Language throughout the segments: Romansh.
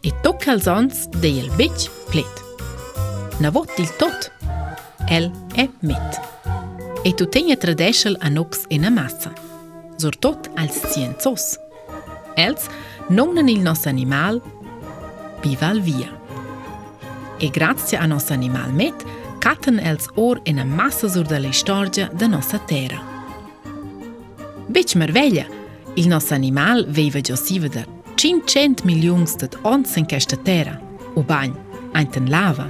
E tocca als ons del bec plet. Una volta il tot, el è met. e tuttegna e tradeschel a nox e na massa. Sortot als scienzos. Els nonnen il nos animal viva al via. E grazie a nos animal met, catten els or in na massa sur da l'istorgia da nossa terra. Bec merveglia, il nos animal veiva giosiva da 500 milions dat ons in questa terra, u bagn, anten lava.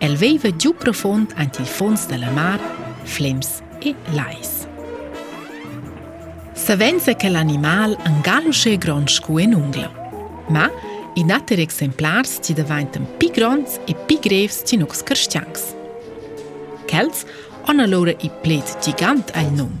El veiva giù profond ant il fons della mar flems e lais. Savenza che l'animal angalusche grond scu en ungla, ma in atter exemplars ci davantan pi gronds e pi grevs ci nux carstiangs. Kels on allora i plet gigant al num.